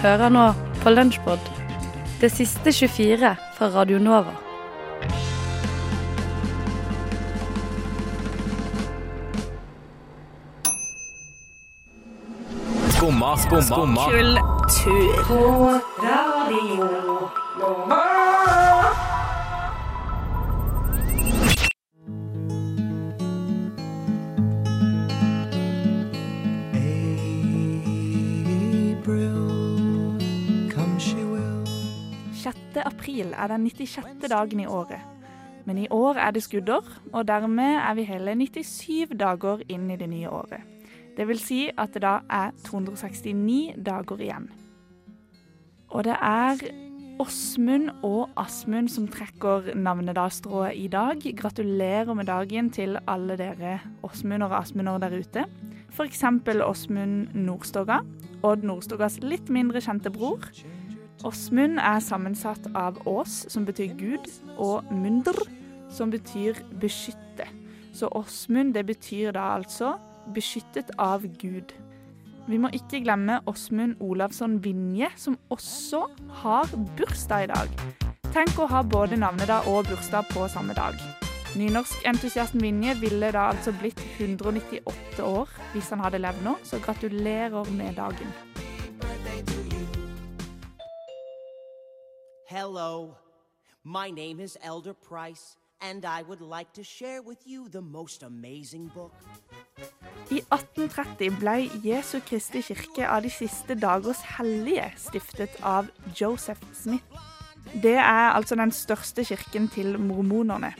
Hører nå på Lunsjpod, det siste 24 fra Radio Nova. Skumma, skumma, Kultur. April, april er den 96. dagen i året. Men i år er det skuddår, og dermed er vi hele 97 dager inn i det nye året. Det vil si at det da er 269 dager igjen. Og det er Åsmund og Asmund som trekker navnedagsstrået i dag. Gratulerer med dagen til alle dere Åsmunder og Asmunder der ute. F.eks. Åsmund Nordstoga, Odd Nordstogas litt mindre kjente bror. Åsmund er sammensatt av Ås, som betyr Gud, og Munder, som betyr beskytte. Så Åsmund, det betyr da altså beskyttet av Gud. Vi må ikke glemme Åsmund Olavsson Vinje, som også har bursdag i dag. Tenk å ha både navnedag og bursdag på samme dag. Nynorskentusiasten Vinje ville da altså blitt 198 år hvis han hadde levd nå, så gratulerer med dagen. Hello, my name is Elder Price, and I would like to share with you the most amazing book. I 1830 ble Jesu Kristi kirke av de siste dagers hellige stiftet av Joseph Smith. Det er altså den største kirken til mormonerne.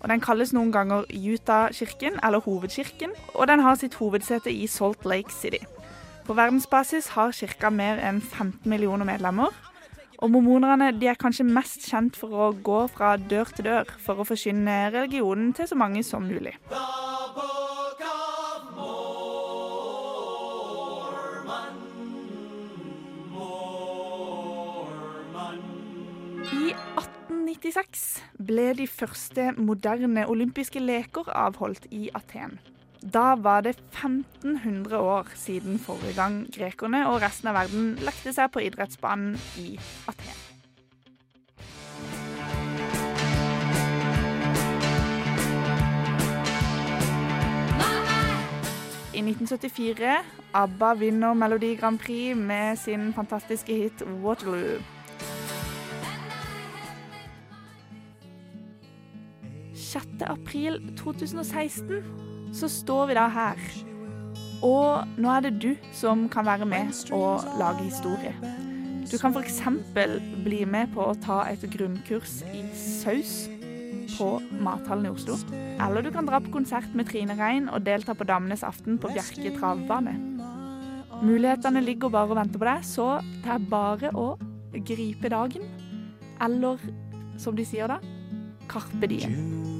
Og Den kalles noen ganger Utah-kirken, eller Hovedkirken, og den har sitt hovedsete i Salt Lake City. På verdensbasis har kirka mer enn 15 millioner medlemmer. Og mormonerne de er kanskje mest kjent for å gå fra dør til dør for å forsyne religionen til så mange som mulig. I 1896 ble de første moderne olympiske leker avholdt i Aten. Da var det 1500 år siden forrige gang grekerne og resten av verden lekte seg på idrettsbanen i Aten. I 1974 ABBA vinner Melodi Grand Prix med sin fantastiske hit 'Waterloo'. 6. april 2016 så står vi da her. Og nå er det du som kan være med og lage historie. Du kan f.eks. bli med på å ta et grunnkurs i saus på Mathallen i Oslo. Eller du kan dra på konsert med Trine Rein og delta på Damenes aften på Bjerke travbane. Mulighetene ligger bare og venter på deg, så det er bare å gripe dagen. Eller som de sier da, karpe diem.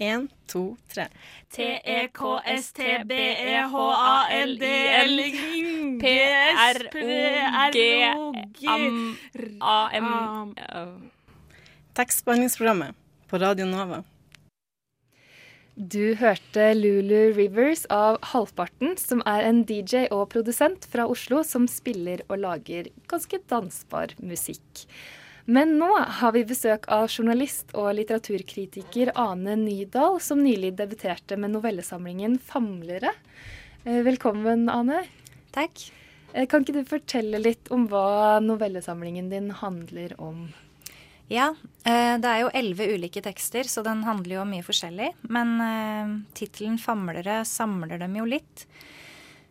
Én, to, tre. T-E-K-S-T-B-E-H-A-L-D-L P-R-O-G-A-M Tekstbehandlingsprogrammet på Radio Nova. Du hørte Lulu Rivers av Halvparten, som er en DJ og produsent fra Oslo som spiller og lager ganske dansbar musikk. Men nå har vi besøk av journalist og litteraturkritiker Ane Nydal, som nylig debuterte med novellesamlingen 'Famlere'. Eh, Velkommen, Ane. Takk. Eh, Kan ikke du fortelle litt om hva novellesamlingen din handler om? Ja, eh, det er jo elleve ulike tekster, så den handler jo om mye forskjellig. Men tittelen 'Famlere' samler dem jo litt.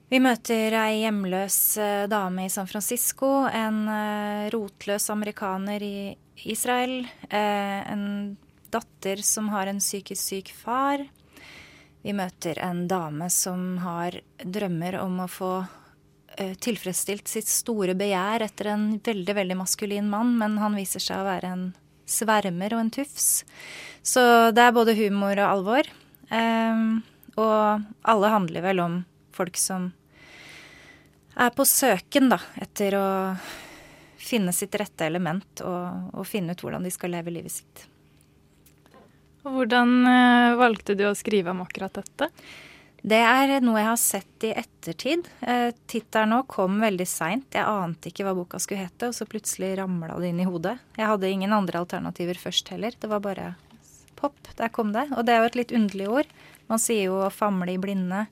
Vi møter ei hjemløs eh, dame i San Francisco, en eh, rotløs amerikaner i Israel, eh, en datter som har en psykisk syk far. Vi møter en dame som har drømmer om å få tilfredsstilt sitt store begjær etter en veldig, veldig maskulin mann, men han viser seg å være en svermer og en tufs. Så det er både humor og alvor. Og alle handler vel om folk som er på søken, da, etter å finne sitt rette element og, og finne ut hvordan de skal leve livet sitt. Og hvordan eh, valgte du å skrive om akkurat dette? Det er noe jeg har sett i ettertid. Eh, Tittelen nå kom veldig seint. Jeg ante ikke hva boka skulle hete, og så plutselig ramla det inn i hodet. Jeg hadde ingen andre alternativer først heller. Det var bare pop. Der kom det. Og det er jo et litt underlig ord. Man sier jo å famle i blinde.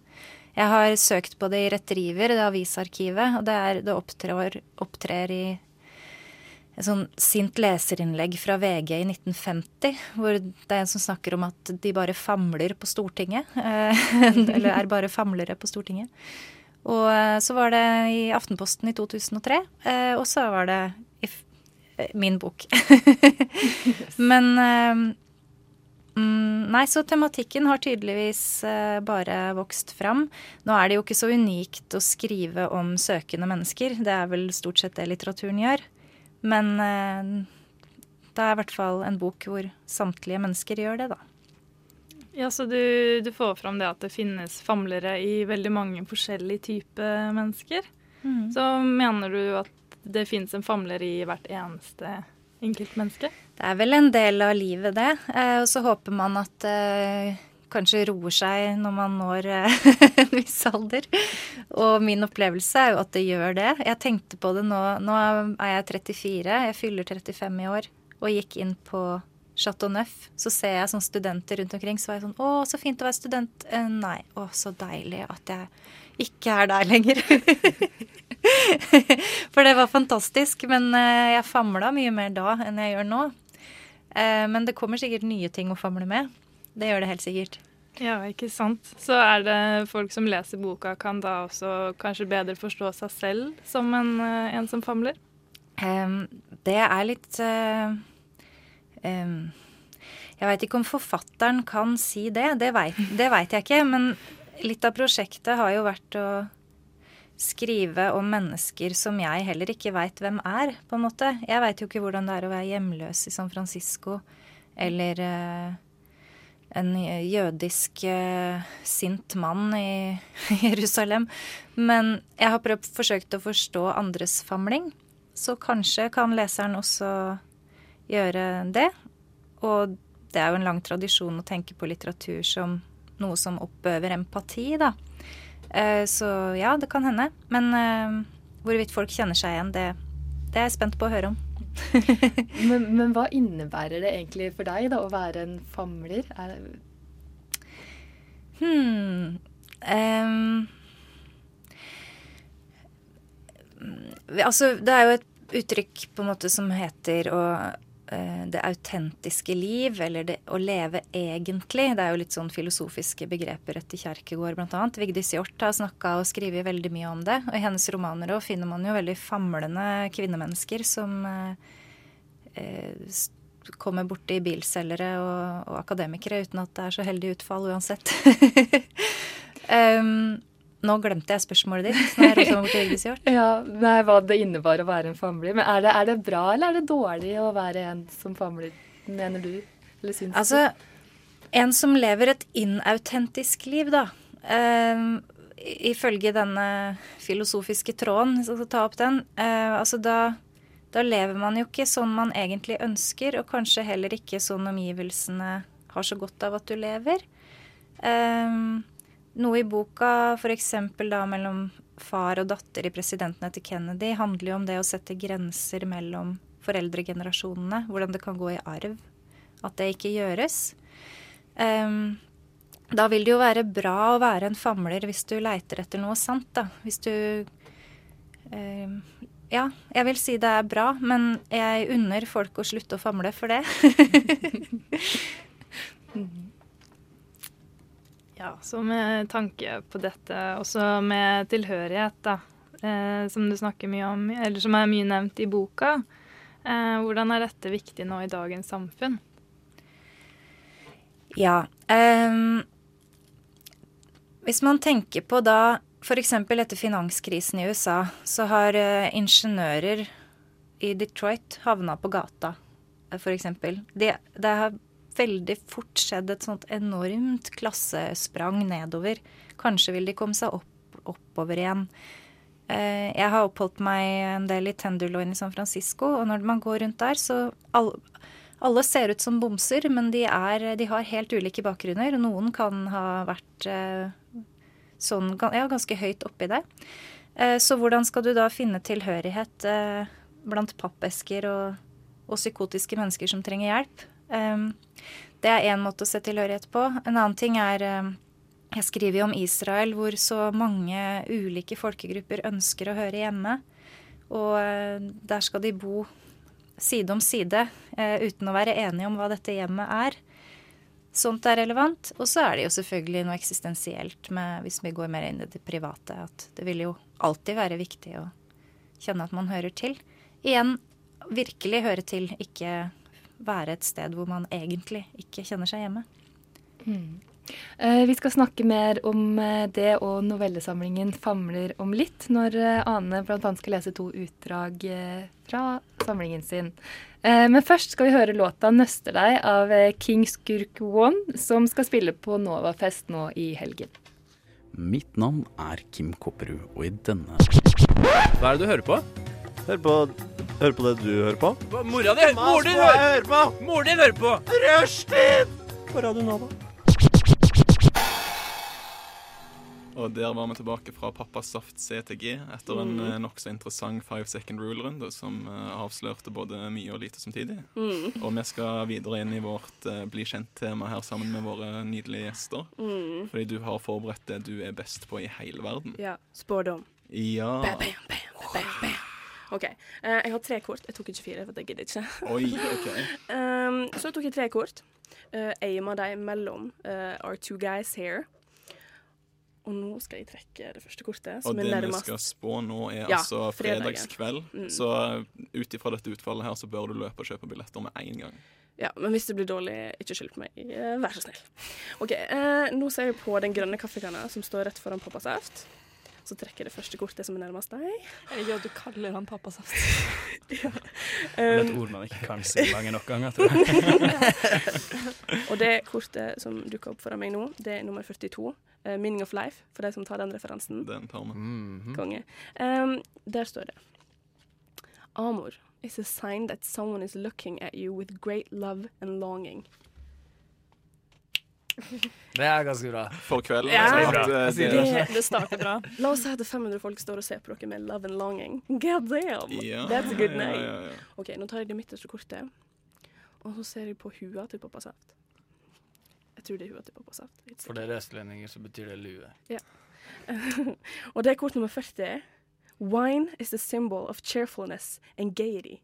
Jeg har søkt på det i Retriever, det avisarkivet, og det, er, det opptrer, opptrer i et sånn sint leserinnlegg fra VG i 1950, hvor det er en som snakker om at de bare famler på Stortinget. eh, Eller er bare famlere på Stortinget. Og eh, så var det i Aftenposten i 2003, eh, og så var det i min bok. Men mm, Nei, så tematikken har tydeligvis eh, bare vokst fram. Nå er det jo ikke så unikt å skrive om søkende mennesker. Det er vel stort sett det litteraturen gjør. Men eh, det er i hvert fall en bok hvor samtlige mennesker gjør det, da. Ja, så du, du får fram det at det finnes famlere i veldig mange forskjellige typer mennesker. Mm. Så mener du at det finnes en famler i hvert eneste enkeltmenneske? Det er vel en del av livet, det. Eh, og så håper man at det kanskje roer seg når man når eh, en viss alder. Og min opplevelse er jo at det gjør det. Jeg tenkte på det nå. Nå er jeg 34, jeg fyller 35 i år, og gikk inn på Chateau Neuf. Så ser jeg sånn studenter rundt omkring, så var jeg sånn Å, så fint å være student. Eh, nei. Å, så deilig at jeg ikke er der lenger. For det var fantastisk. Men eh, jeg famla mye mer da enn jeg gjør nå. Eh, Men det kommer sikkert nye ting å famle med. Det gjør det helt sikkert. Ja, ikke sant. Så er det folk som leser boka, kan da også kanskje bedre forstå seg selv som en, eh, en som famler? Um, det er litt uh, um, Jeg veit ikke om forfatteren kan si det. Det veit det vet jeg ikke. Men litt av prosjektet har jo vært å skrive om mennesker som jeg heller ikke veit hvem er, på en måte. Jeg veit jo ikke hvordan det er å være hjemløs i San Francisco, eller uh, en jødisk uh, sint mann i Jerusalem. Men jeg har prøvd, forsøkt å forstå andres famling, så kanskje kan leseren også gjøre det. Og det er jo en lang tradisjon å tenke på litteratur som noe som oppøver empati, da. Eh, Så ja, det kan hende. Men eh, hvorvidt folk kjenner seg igjen, det, det er jeg spent på å høre om. Men, men hva innebærer det egentlig for deg da, å være en famler? Er, Hmm. ehm, mm, altså, det er jo et uttrykk på en måte som heter å det autentiske liv, eller det å leve egentlig. Det er jo litt sånn filosofiske begreper etter Kjerkegård bl.a. Vigdis Hjorth har snakka og skrevet veldig mye om det. Og i hennes romaner òg finner man jo veldig famlende kvinnemennesker som eh, eh, kommer borti bilselgere og, og akademikere uten at det er så heldig utfall uansett. um, nå glemte jeg spørsmålet ditt. Meg bort til Vigdis Hjorth. ja, nei, hva det innebar å være en famler. Men er det, er det bra eller er det dårlig å være en som famler, mener du? Eller syns Altså, en som lever et inautentisk liv, da. I- ifølge denne filosofiske tråden, hvis jeg skal ta opp den, uh, altså da, da lever man jo ikke sånn man egentlig ønsker, og kanskje heller ikke sånn omgivelsene har så godt av at du lever. Um, noe i boka, f.eks. da mellom far og datter i presidenten etter Kennedy, handler jo om det å sette grenser mellom foreldregenerasjonene. Hvordan det kan gå i arv. At det ikke gjøres. Um, da vil det jo være bra å være en famler hvis du leiter etter noe sant, da. Hvis du ehm, Ja, jeg vil si det er bra, men jeg unner folk å slutte å famle for det. Ja, så med tanke på dette, også med tilhørighet, da, eh, som du snakker mye om, eller som er mye nevnt i boka, eh, hvordan er dette viktig nå i dagens samfunn? Ja. Eh, hvis man tenker på da f.eks. etter finanskrisen i USA, så har eh, ingeniører i Detroit havna på gata, f.eks. Det, det har veldig fort skjedd et sånt enormt klassesprang nedover. Kanskje vil de komme seg opp, oppover igjen. Eh, Jeg har oppholdt meg en del i Tenderloin i San Francisco, og når man går rundt der, så alle, Alle ser ut som bomser, men de, er, de har helt ulike bakgrunner. Noen kan ha vært eh, sånn ja, ganske høyt oppi det. Eh, så hvordan skal du da finne tilhørighet blant pappesker og, og psykotiske mennesker som trenger hjelp? Eh, det er én måte å se tilhørighet på. En annen ting er eh, Jeg skriver jo om Israel, hvor så mange ulike folkegrupper ønsker å høre hjemme. Og eh, der skal de bo side om side eh, uten å være enige om hva dette hjemmet er. Sånt er relevant. Og så er det jo selvfølgelig noe eksistensielt med, hvis vi går mer inn i det private, at det vil jo alltid være viktig å kjenne at man hører til. Igjen virkelig høre til, ikke være et sted hvor man egentlig ikke kjenner seg hjemme. Mm. Vi skal snakke mer om eh, det og novellesamlingen 'Famler om litt', når eh, Ane bl.a. skal lese to utdrag fra samlingen sin. Eh, Men først skal vi høre låta 'Nøster deg' av eh, King Skurk One, som skal spille på Novafest nå i helgen. Mitt navn er Kim Kopperud, og i denne Hva er det du hører på? Hør på, hør på det du hører på. Mora di! Moren din hører på! Moren din hører på! Rushtid! På Radio Nova. Og der var vi tilbake fra Pappas Saft CTG etter en Mm. nokså interessant five second rule-runde som eh, avslørte både mye og lite samtidig. Mm. Og vi skal videre inn i vårt uh, bli kjent-tema her sammen med våre nydelige gjester. Mm. Fordi du har forberedt det du er best på i hele verden. Ja. Spådom. Ja. Bam, bam, bam, bam, bam. OK. eh, jeg har tre kort. Jeg tok ikke fire, for jeg gidder ikke. Oi, OK. Um, så tok jeg tre kort. Uh, aima dem mellom uh, our two guys here. Og nå skal jeg trekke det første kortet, Og som det er vi skal spå nå, er Ja, altså fredagskveld. Mm. Så ut ifra dette utfallet her, så bør du løpe og kjøpe billetter med en gang. Ja, men hvis det blir dårlig, ikke skyld på meg. Eh, Vær så snill. OK. uh, nå ser jeg på den grønne kaffekanna som står rett foran pappas Saft. Så trekker jeg det første kortet som er nærmest deg. Ja, du kaller han Pappa Saft. ja. Det er et Um, ord man ikke kan si mange nok ganger, tror jeg. og det kortet som dukker opp foran meg nå, det er nummer 42. Uh, 'Meaning of Life', for de som tar den referansen. Den tar vi. Mm. Konge. Um, der står det Amor is a sign that someone is looking at you with great love and longing. Det er ganske bra. For kvelden. Ja, Det, eh, Jeg sier det- det starter bra. La oss si at er 500 folk står og ser på dere med love and longing. God damn! Ja, That's a good name. ja, ja. OK, nå tar jeg det midterste kortet, og så ser jeg på hua til Pappa Saft. Jeg tror det er hua til Pappa Saft. For dere østlendinger så betyr det lue. Ja. og det er kort nummer 40. Wine is the symbol of cheerfulness and gaiety.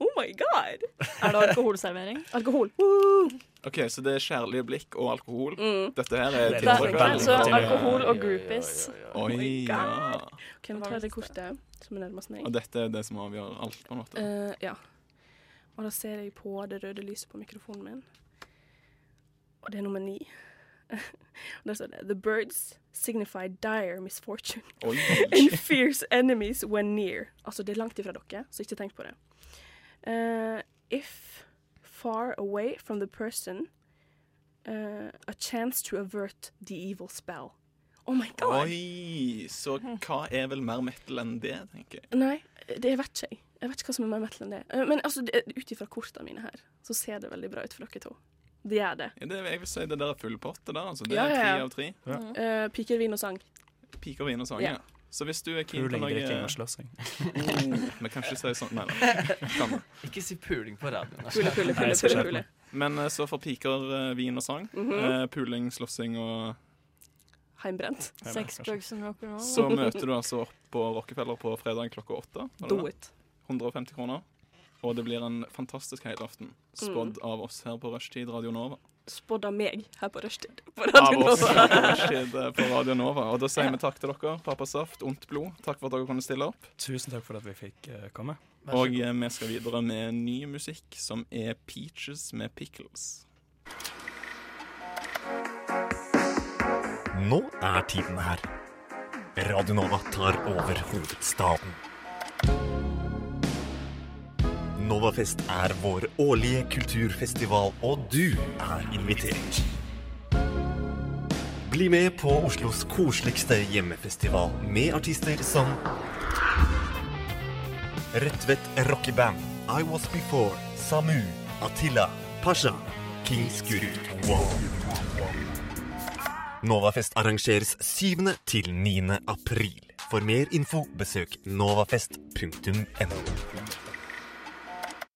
Oh my god! Er det alkoholservering? Alkohol. Woo! OK, så det er kjærlige blikk og alkohol. Mm. Dette her er veldig Så alkohol og groupies. Oi, ja. OK, nå tar det kortet som er nærmest meg. Og dette er det som avgjør alt, på en måte. Uh, ja. Og da ser jeg på det røde lyset på mikrofonen min. Og det er nummer ni. Der står det The birds signify dire misfortune Oi. and fierce enemies when near. Altså, det er langt ifra dere, så ikke tenk på det. Eh, if far away from the person, uh, a chance to avert the evil spell. Oh my god! Oi, så hva er vel mer metal enn det, tenker jeg. Nei, det vet ikke jeg. Jeg vet ikke hva som er mer metal enn det. Eh, Men altså, ut ifra kortene mine her, så ser det veldig bra ut for dere to. Det gjør det. Ja, det jeg vil si det der er full pott, det der. Altså. Det Ja, er tre ja. av tre. Eh, piker, vin og sang. Piker, vin og sang, Ja. Så hvis du er keen på Puling, noe drikking og slåssing. Men kanskje si sånn Nei nei. Ikke si puling på radioen. Pule, pule, pule, pule, pule. Men eh, så for piker, eh, vin og sang. Mhm. eh, Puling, slåssing og Heimbrent. Sexbugs and rock'n'roll. Så møter du altså opp på Rockefeller på fredag klokka åtte. Do det? it. 150 kroner. Og det blir en fantastisk helaften. Spådd Mm. av oss her på Rushtid Radio Nova. Spådd av meg her på rushtid. På Radio Nova. på eh, på Radio Nova. Og da sier vi takk til dere, Pappa Saft, Ondt blod. Takk for at dere kunne stille opp. Tusen takk for at vi fikk eh, komme. Og eh, vi skal videre med ny musikk, som er Peaches med Pickles. Nå er tiden her. Radio Nova tar over hovedstaden. Novafest er vår årlige kulturfestival, og du er invitert. Bli med på Oslos koseligste hjemmefestival med artister som Rødtvet rockeband, I Was Before, Samu, Attila, Pasha, Kings Guru. Wow. Novafest arrangeres 7. til 9. april. For mer info besøk novafest.no.